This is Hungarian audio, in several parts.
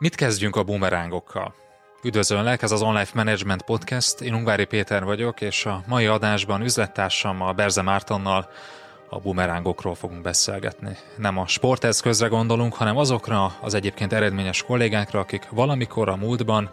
Mit kezdjünk a bumerángokkal? Üdvözöllek, ez az Online Management Podcast, én Ungvári Péter vagyok, és a mai adásban üzlettársammal, Berze Mártonnal a bumerángokról fogunk beszélgetni. Nem a sporteszközre gondolunk, hanem azokra az egyébként eredményes kollégákra, akik valamikor a múltban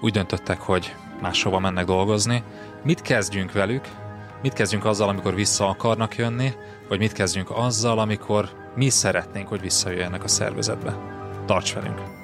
úgy döntöttek, hogy máshova mennek dolgozni. Mit kezdjünk velük? Mit kezdjünk azzal, amikor vissza akarnak jönni? Vagy mit kezdjünk azzal, amikor mi szeretnénk, hogy visszajöjjenek a szervezetbe? Tarts velünk!